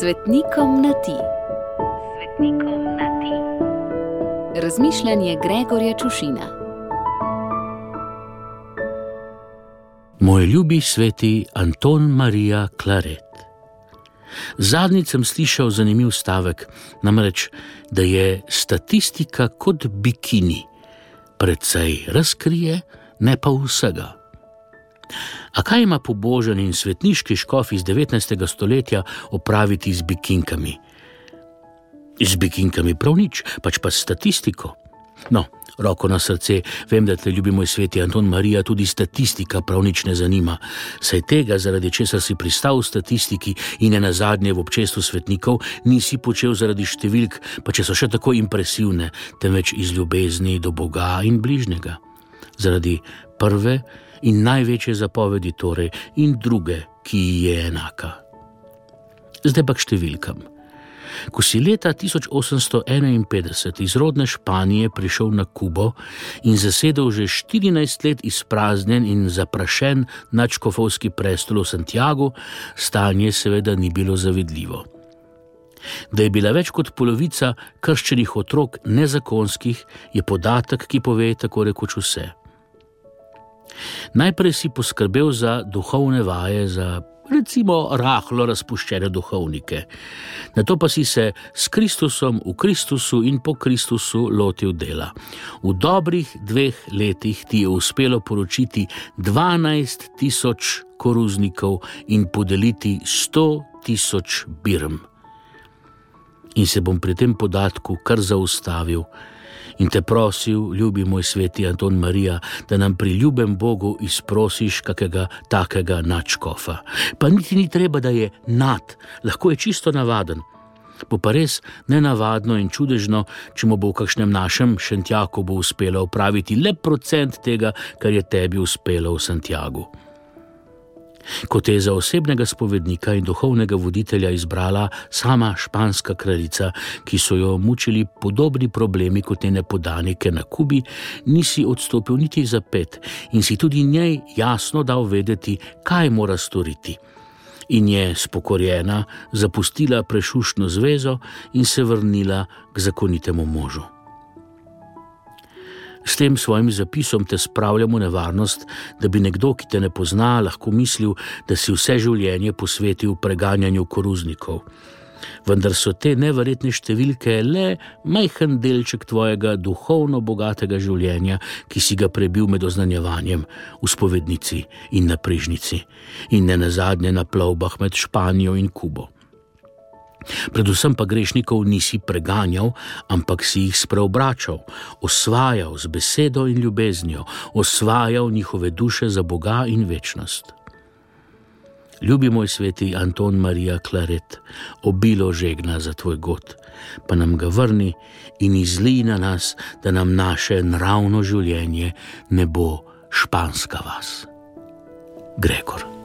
Svetnikom na ti. Svetnikom na ti. Razmišljanje Gregorja Čušina. Moj ljubi sveti Anton Marija Claret. Zadnjič sem slišal zanimiv stavek, namreč, da je statistika kot bikini, predvsej razkrije, ne pa vsega. A kaj ima pobožen in svetniški škof iz 19. stoletja opraviti z bikinkami? Z bikinkami prav nič, pač pa s statistiko. No, roko na srce, vem, da te ljubi moj sveti Anton Marija, tudi statistika prav nič ne zanima. Saj tega, zaradi česar si pristal v statistiki in ne na zadnje v občestvu svetnikov, nisi počel zaradi številk, pa če so še tako impresivne, temveč iz ljubezni do Boga in bližnjega. Zaradi prve in največje zapovedi, torej, in druge, ki ji je enaka. Zdaj pa k številkam. Ko si leta 1851 iz rodne Španije prišel na Kubo in zasedel že 14 let izpraznjen in zaprašen načkofovski prestol v Santiago, stanje seveda ni bilo zavidljivo. Da je bila več kot polovica krščenih otrok nezakonskih, je podatek, ki pove tako rekoč vse. Najprej si poskrbel za duhovne vaje, za recimo rahlo razpuščene duhovnike. Na to pa si se s Kristusom v Kristusu in po Kristusu lotil dela. V dobrih dveh letih ti je uspelo poročiti 12 tisoč koruznikov in podeliti 100 tisoč birm. In se bom pri tem podatku kar zaustavil in te prosil, ljubi moj sveti Anton Marija, da nam pri ljubem Bogu izprosiš kakega takega načkofa. Pa niti ni treba, da je nad, lahko je čisto navaden. Bo pa res nenavadno in čudežno, če mu bo v kakšnem našem šentjaku uspelo upraviti le procent tega, kar je tebi uspelo v Santiago kot je za osebnega spovednika in duhovnega voditelja izbrala sama španska kraljica, ki so jo mučili podobni problemi kot njene podanike na Kubi, nisi odstopil niti za pet in si tudi njej jasno dal vedeti, kaj mora storiti. In je spokorjena zapustila prešušno zvezo in se vrnila k zakonitemu možu. S tem svojim zapisom te spravljamo nevarnost, da bi nekdo, ki te ne pozna, lahko mislil, da si vse življenje posvetil preganjanju koruznikov. Vendar so te neverjetne številke le majhen delček tvojega duhovno bogatega življenja, ki si ga prebil med oznanjevanjem v spovednici in na prižnici, in ne nazadnje na plovbah med Španijo in Kubo. Predvsem pa grešnikov nisi preganjal, ampak si jih spreobračal, osvajal z besedo in ljubeznijo, osvajal njihove duše za Boga in večnost. Ljubi moj sveti Anton Marija Claret, obilo žegna za tvoj god, pa nam ga vrni in izli na nas, da nam naše naravno življenje ne bo španska vas. Gregor.